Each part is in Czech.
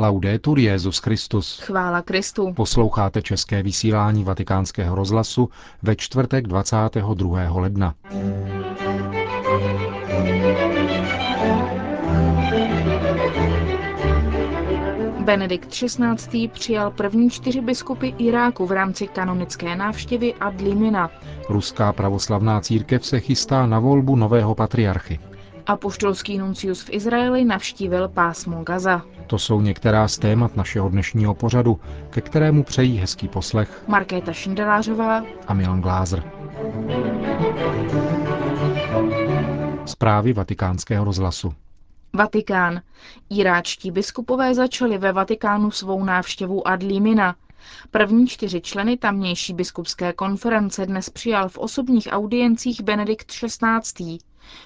Laudetur Jezus Christus. Chvála Kristu. Posloucháte české vysílání Vatikánského rozhlasu ve čtvrtek 22. ledna. Benedikt XVI. přijal první čtyři biskupy Iráku v rámci kanonické návštěvy Adlimina. Ruská pravoslavná církev se chystá na volbu nového patriarchy. Apoštolský nuncius v Izraeli navštívil pásmo Gaza. To jsou některá z témat našeho dnešního pořadu, ke kterému přejí hezký poslech Markéta Šindelářová a Milan Glázer. Zprávy vatikánského rozhlasu. Vatikán. Iráčtí biskupové začali ve Vatikánu svou návštěvu Adlímina. První čtyři členy tamnější biskupské konference dnes přijal v osobních audiencích Benedikt XVI.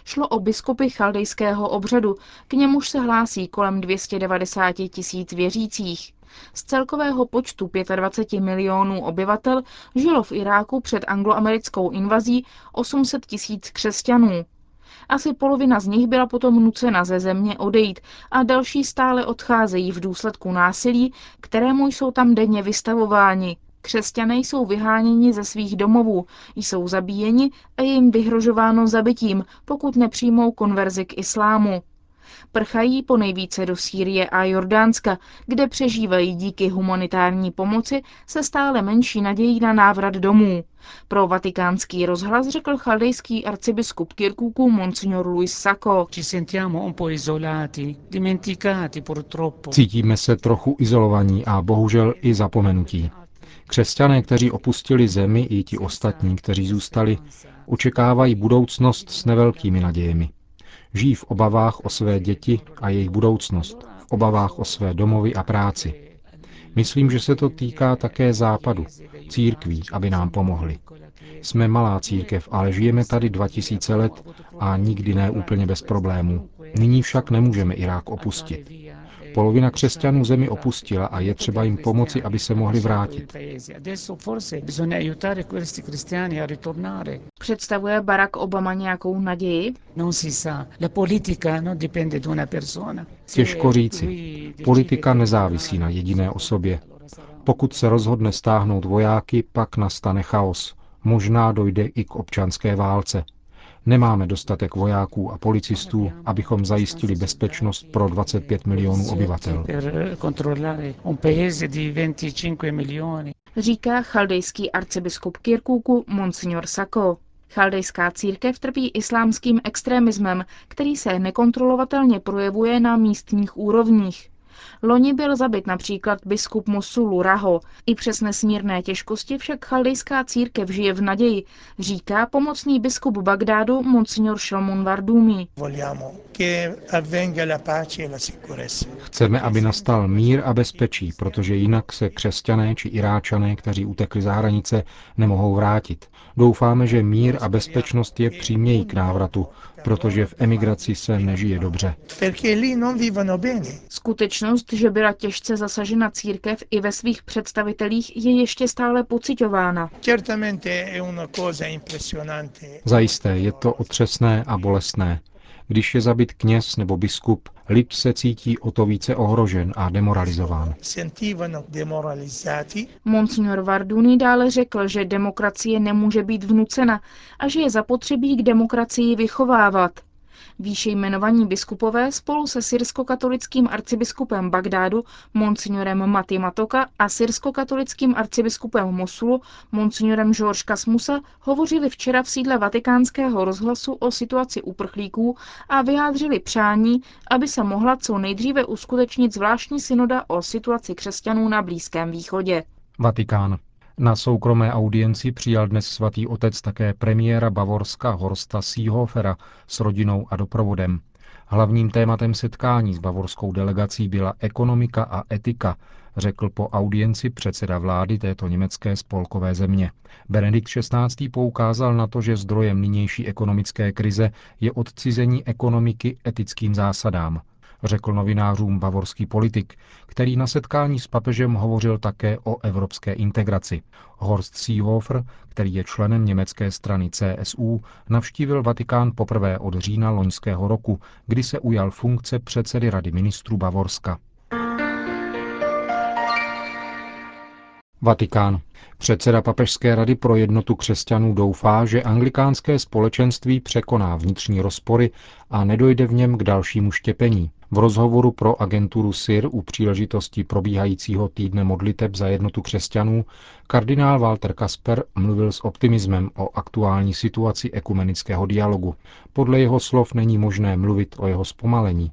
Šlo o biskupy chaldejského obřadu, k němuž se hlásí kolem 290 tisíc věřících. Z celkového počtu 25 milionů obyvatel žilo v Iráku před angloamerickou invazí 800 tisíc křesťanů. Asi polovina z nich byla potom nucena ze země odejít a další stále odcházejí v důsledku násilí, kterému jsou tam denně vystavováni. Křesťané jsou vyháněni ze svých domovů, jsou zabíjeni a je jim vyhrožováno zabitím, pokud nepřijmou konverzi k islámu. Prchají po nejvíce do Sýrie a Jordánska, kde přežívají díky humanitární pomoci se stále menší nadějí na návrat domů. Pro vatikánský rozhlas řekl chaldejský arcibiskup Kirkuku Monsignor Luis Sacco. Cítíme se trochu izolovaní a bohužel i zapomenutí. Křesťané, kteří opustili zemi, i ti ostatní, kteří zůstali, očekávají budoucnost s nevelkými nadějemi. Žijí v obavách o své děti a jejich budoucnost, v obavách o své domovy a práci. Myslím, že se to týká také západu, církví, aby nám pomohli. Jsme malá církev, ale žijeme tady 2000 let a nikdy ne úplně bez problémů. Nyní však nemůžeme Irák opustit. Polovina křesťanů zemi opustila a je třeba jim pomoci, aby se mohli vrátit. Představuje Barack Obama nějakou naději? Těžko říci. Politika nezávisí na jediné osobě. Pokud se rozhodne stáhnout vojáky, pak nastane chaos. Možná dojde i k občanské válce. Nemáme dostatek vojáků a policistů, abychom zajistili bezpečnost pro 25 milionů obyvatel. Říká chaldejský arcibiskup Kirkuku Monsignor Sako. Chaldejská církev trpí islámským extremismem, který se nekontrolovatelně projevuje na místních úrovních. Loni byl zabit například biskup Mosulu Raho. I přes nesmírné těžkosti však chaldejská církev žije v naději, říká pomocný biskup Bagdádu Monsignor Shalmun Vardumi. Chceme, aby nastal mír a bezpečí, protože jinak se křesťané či Iráčané, kteří utekli za hranice, nemohou vrátit. Doufáme, že mír a bezpečnost je přímějí k návratu, protože v emigraci se nežije dobře. Skutečnost, že byla těžce zasažena církev i ve svých představitelích, je ještě stále pocitována. Zajisté je to otřesné a bolestné. Když je zabit kněz nebo biskup, lid se cítí o to více ohrožen a demoralizován. Monsignor Varduni dále řekl, že demokracie nemůže být vnucena a že je zapotřebí k demokracii vychovávat. Výše jmenovaní biskupové spolu se syrsko-katolickým arcibiskupem Bagdádu monsignorem Mati Matoka a syrsko-katolickým arcibiskupem Mosulu monsignorem George Kasmusa hovořili včera v sídle vatikánského rozhlasu o situaci uprchlíků a vyjádřili přání, aby se mohla co nejdříve uskutečnit zvláštní synoda o situaci křesťanů na Blízkém východě. Vatikán. Na soukromé audienci přijal dnes svatý otec také premiéra Bavorska Horsta Seehofera s rodinou a doprovodem. Hlavním tématem setkání s bavorskou delegací byla ekonomika a etika, řekl po audienci předseda vlády této německé spolkové země. Benedikt XVI. poukázal na to, že zdrojem nynější ekonomické krize je odcizení ekonomiky etickým zásadám – řekl novinářům bavorský politik, který na setkání s papežem hovořil také o evropské integraci. Horst Seehofer, který je členem německé strany CSU, navštívil Vatikán poprvé od října loňského roku, kdy se ujal funkce předsedy Rady ministrů Bavorska. Vatikán. Předseda Papežské rady pro jednotu křesťanů doufá, že anglikánské společenství překoná vnitřní rozpory a nedojde v něm k dalšímu štěpení. V rozhovoru pro agenturu SIR u příležitosti probíhajícího týdne modliteb za jednotu křesťanů kardinál Walter Kasper mluvil s optimismem o aktuální situaci ekumenického dialogu. Podle jeho slov není možné mluvit o jeho zpomalení.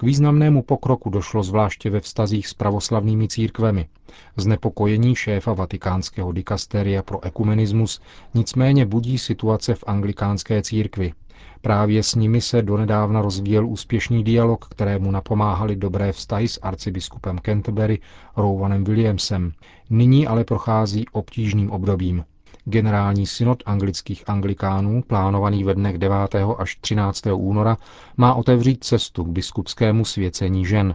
K významnému pokroku došlo zvláště ve vztazích s pravoslavnými církvemi. Znepokojení šéfa vatikánského dikasteria pro ekumenismus nicméně budí situace v anglikánské církvi. Právě s nimi se donedávna rozvíjel úspěšný dialog, kterému napomáhali dobré vztahy s arcibiskupem Canterbury Rowanem Williamsem. Nyní ale prochází obtížným obdobím. Generální synod anglických anglikánů, plánovaný ve dnech 9. až 13. února, má otevřít cestu k biskupskému svěcení žen.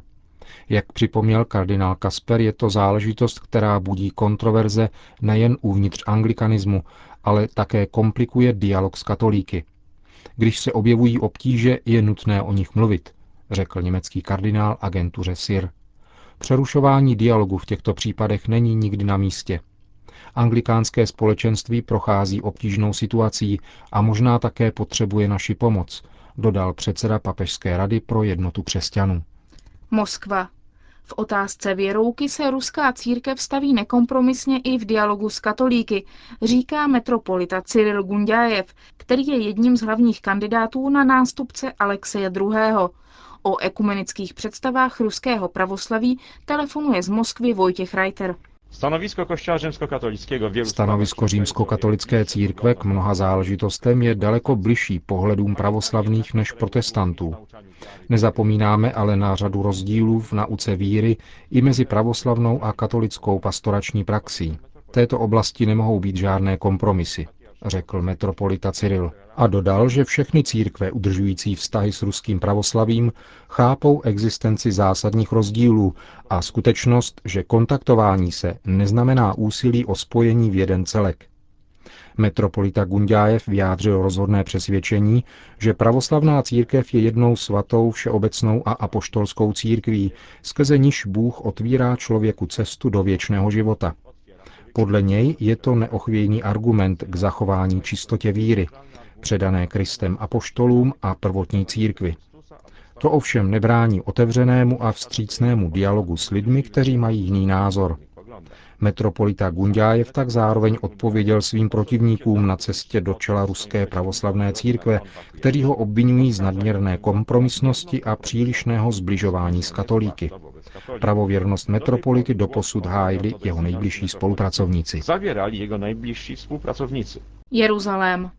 Jak připomněl kardinál Kasper, je to záležitost, která budí kontroverze nejen uvnitř anglikanismu, ale také komplikuje dialog s katolíky. Když se objevují obtíže, je nutné o nich mluvit, řekl německý kardinál agentuře SIR. Přerušování dialogu v těchto případech není nikdy na místě. Anglikánské společenství prochází obtížnou situací a možná také potřebuje naši pomoc, dodal předseda Papežské rady pro jednotu křesťanů. Moskva. V otázce věrouky se ruská církev staví nekompromisně i v dialogu s katolíky, říká metropolita Cyril Gundjajev, který je jedním z hlavních kandidátů na nástupce Alexeje II. O ekumenických představách ruského pravoslaví telefonuje z Moskvy Vojtěch Reiter. Stanovisko Kościoła Stanovisko římskokatolické církve k mnoha záležitostem je daleko bližší pohledům pravoslavných než protestantů. Nezapomínáme ale na řadu rozdílů v nauce víry i mezi pravoslavnou a katolickou pastorační praxí. V této oblasti nemohou být žádné kompromisy, řekl metropolita Cyril. A dodal, že všechny církve udržující vztahy s ruským pravoslavím chápou existenci zásadních rozdílů a skutečnost, že kontaktování se neznamená úsilí o spojení v jeden celek. Metropolita Gundájev vyjádřil rozhodné přesvědčení, že pravoslavná církev je jednou svatou, všeobecnou a apoštolskou církví, skrze níž Bůh otvírá člověku cestu do věčného života. Podle něj je to neochvějný argument k zachování čistotě víry, předané Kristem apoštolům a prvotní církvi. To ovšem nebrání otevřenému a vstřícnému dialogu s lidmi, kteří mají jiný názor. Metropolita Gundájev tak zároveň odpověděl svým protivníkům na cestě do čela ruské pravoslavné církve, kteří ho obvinují z nadměrné kompromisnosti a přílišného zbližování s katolíky. Pravověrnost metropolity doposud hájili jeho nejbližší spolupracovníci. Jeruzalém.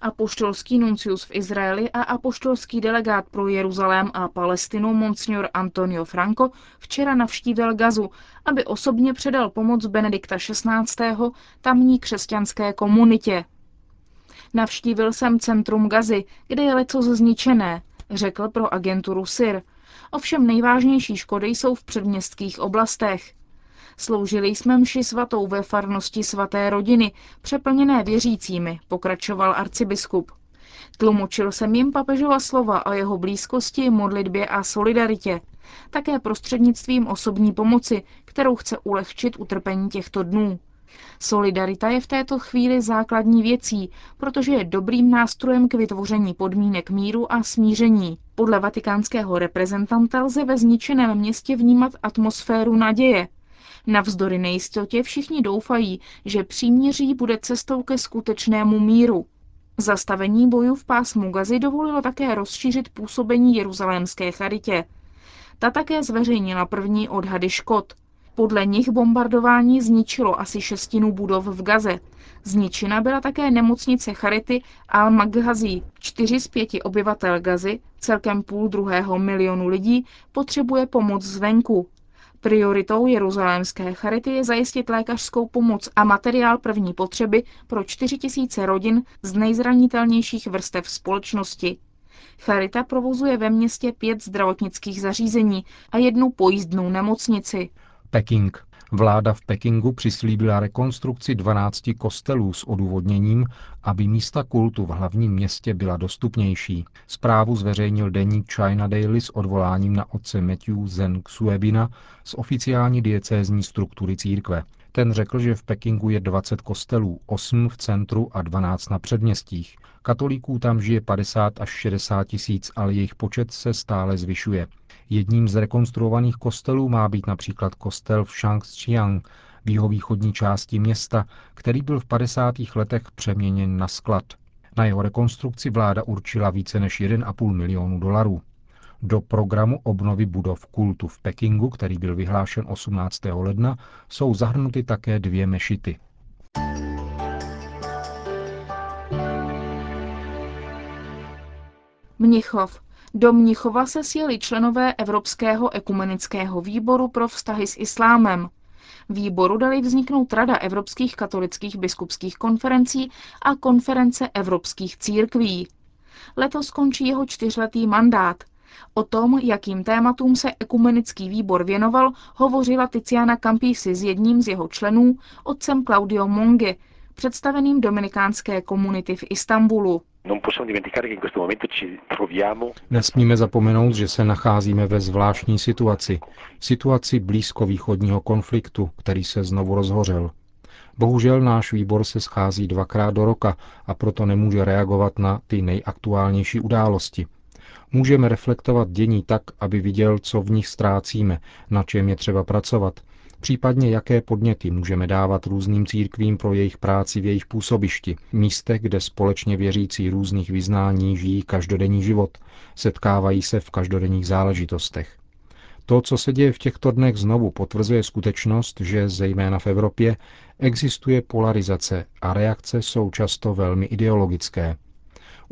Apoštolský nuncius v Izraeli a apoštolský delegát pro Jeruzalém a Palestinu Monsignor Antonio Franco včera navštívil Gazu, aby osobně předal pomoc Benedikta XVI. tamní křesťanské komunitě. Navštívil jsem centrum Gazy, kde je leco zničené, řekl pro agenturu SIR. Ovšem nejvážnější škody jsou v předměstských oblastech. Sloužili jsme mši svatou ve farnosti svaté rodiny, přeplněné věřícími, pokračoval arcibiskup. Tlumočil jsem jim papežova slova o jeho blízkosti, modlitbě a solidaritě, také prostřednictvím osobní pomoci, kterou chce ulehčit utrpení těchto dnů. Solidarita je v této chvíli základní věcí, protože je dobrým nástrojem k vytvoření podmínek míru a smíření. Podle vatikánského reprezentanta lze ve zničeném městě vnímat atmosféru naděje, Navzdory nejistotě všichni doufají, že příměří bude cestou ke skutečnému míru. Zastavení bojů v pásmu Gazy dovolilo také rozšířit působení jeruzalémské charitě. Ta také zveřejnila první odhady škod. Podle nich bombardování zničilo asi šestinu budov v Gaze. Zničena byla také nemocnice Charity Al-Maghazi. Čtyři z pěti obyvatel Gazy, celkem půl druhého milionu lidí, potřebuje pomoc zvenku. Prioritou jeruzalémské charity je zajistit lékařskou pomoc a materiál první potřeby pro 4 000 rodin z nejzranitelnějších vrstev společnosti. Charita provozuje ve městě pět zdravotnických zařízení a jednu pojízdnou nemocnici. Peking. Vláda v Pekingu přislíbila rekonstrukci 12 kostelů s odůvodněním, aby místa kultu v hlavním městě byla dostupnější. Zprávu zveřejnil deník China Daily s odvoláním na otce Matthew Zen Xuebina z oficiální diecézní struktury církve. Ten řekl, že v Pekingu je 20 kostelů, 8 v centru a 12 na předměstích. Katolíků tam žije 50 až 60 tisíc, ale jejich počet se stále zvyšuje. Jedním z rekonstruovaných kostelů má být například kostel v Shangxiang, v jihovýchodní části města, který byl v 50. letech přeměněn na sklad. Na jeho rekonstrukci vláda určila více než 1,5 milionu dolarů. Do programu obnovy budov kultu v Pekingu, který byl vyhlášen 18. ledna, jsou zahrnuty také dvě mešity. Mnichov. Do Mnichova se sjeli členové Evropského ekumenického výboru pro vztahy s islámem. Výboru dali vzniknout Rada evropských katolických biskupských konferencí a konference evropských církví. Letos končí jeho čtyřletý mandát. O tom, jakým tématům se ekumenický výbor věnoval, hovořila Tiziana Campisi s jedním z jeho členů, otcem Claudio Monge, představeným dominikánské komunity v Istanbulu. Nesmíme zapomenout, že se nacházíme ve zvláštní situaci. Situaci blízkovýchodního konfliktu, který se znovu rozhořel. Bohužel náš výbor se schází dvakrát do roka a proto nemůže reagovat na ty nejaktuálnější události. Můžeme reflektovat dění tak, aby viděl, co v nich ztrácíme, na čem je třeba pracovat, případně jaké podněty můžeme dávat různým církvím pro jejich práci v jejich působišti, místech, kde společně věřící různých vyznání žijí každodenní život, setkávají se v každodenních záležitostech. To, co se děje v těchto dnech, znovu potvrzuje skutečnost, že zejména v Evropě existuje polarizace a reakce jsou často velmi ideologické.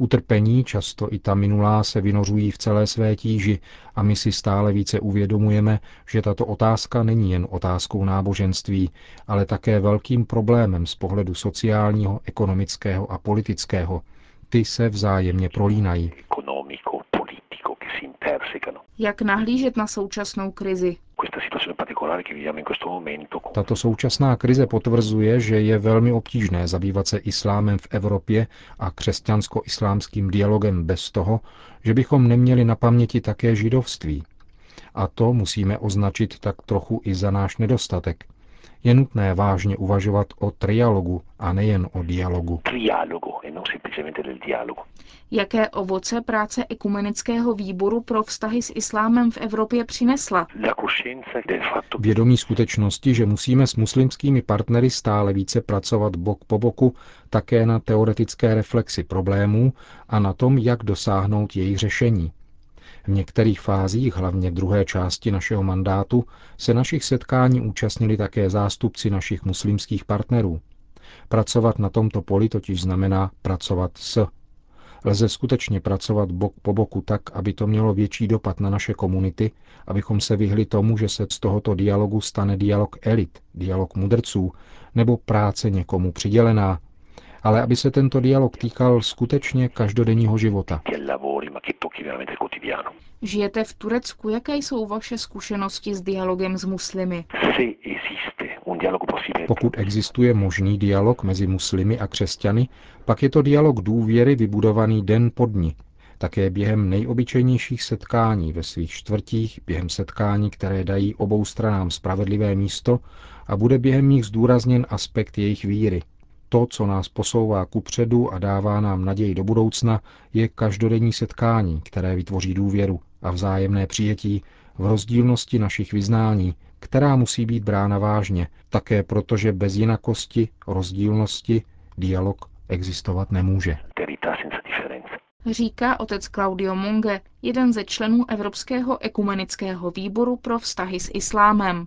Utrpení, často i ta minulá, se vynořují v celé své tíži a my si stále více uvědomujeme, že tato otázka není jen otázkou náboženství, ale také velkým problémem z pohledu sociálního, ekonomického a politického. Ty se vzájemně prolínají. Jak nahlížet na současnou krizi? Tato současná krize potvrzuje, že je velmi obtížné zabývat se islámem v Evropě a křesťansko-islámským dialogem bez toho, že bychom neměli na paměti také židovství. A to musíme označit tak trochu i za náš nedostatek – je nutné vážně uvažovat o trialogu a nejen o dialogu. E Jaké ovoce práce ekumenického výboru pro vztahy s islámem v Evropě přinesla? Vědomí skutečnosti, že musíme s muslimskými partnery stále více pracovat bok po boku, také na teoretické reflexi problémů a na tom, jak dosáhnout jejich řešení. V některých fázích, hlavně druhé části našeho mandátu, se našich setkání účastnili také zástupci našich muslimských partnerů. Pracovat na tomto poli totiž znamená pracovat s. Lze skutečně pracovat bok po boku tak, aby to mělo větší dopad na naše komunity, abychom se vyhli tomu, že se z tohoto dialogu stane dialog elit, dialog mudrců, nebo práce někomu přidělená, ale aby se tento dialog týkal skutečně každodenního života. Žijete v Turecku, jaké jsou vaše zkušenosti s dialogem s muslimy? Pokud existuje možný dialog mezi muslimy a křesťany, pak je to dialog důvěry vybudovaný den po dni, také během nejobyčejnějších setkání ve svých čtvrtích, během setkání, které dají obou stranám spravedlivé místo a bude během nich zdůrazněn aspekt jejich víry, to, co nás posouvá ku předu a dává nám naději do budoucna, je každodenní setkání, které vytvoří důvěru a vzájemné přijetí v rozdílnosti našich vyznání, která musí být brána vážně, také protože bez jinakosti, rozdílnosti, dialog existovat nemůže. Říká otec Claudio Monge, jeden ze členů Evropského ekumenického výboru pro vztahy s islámem.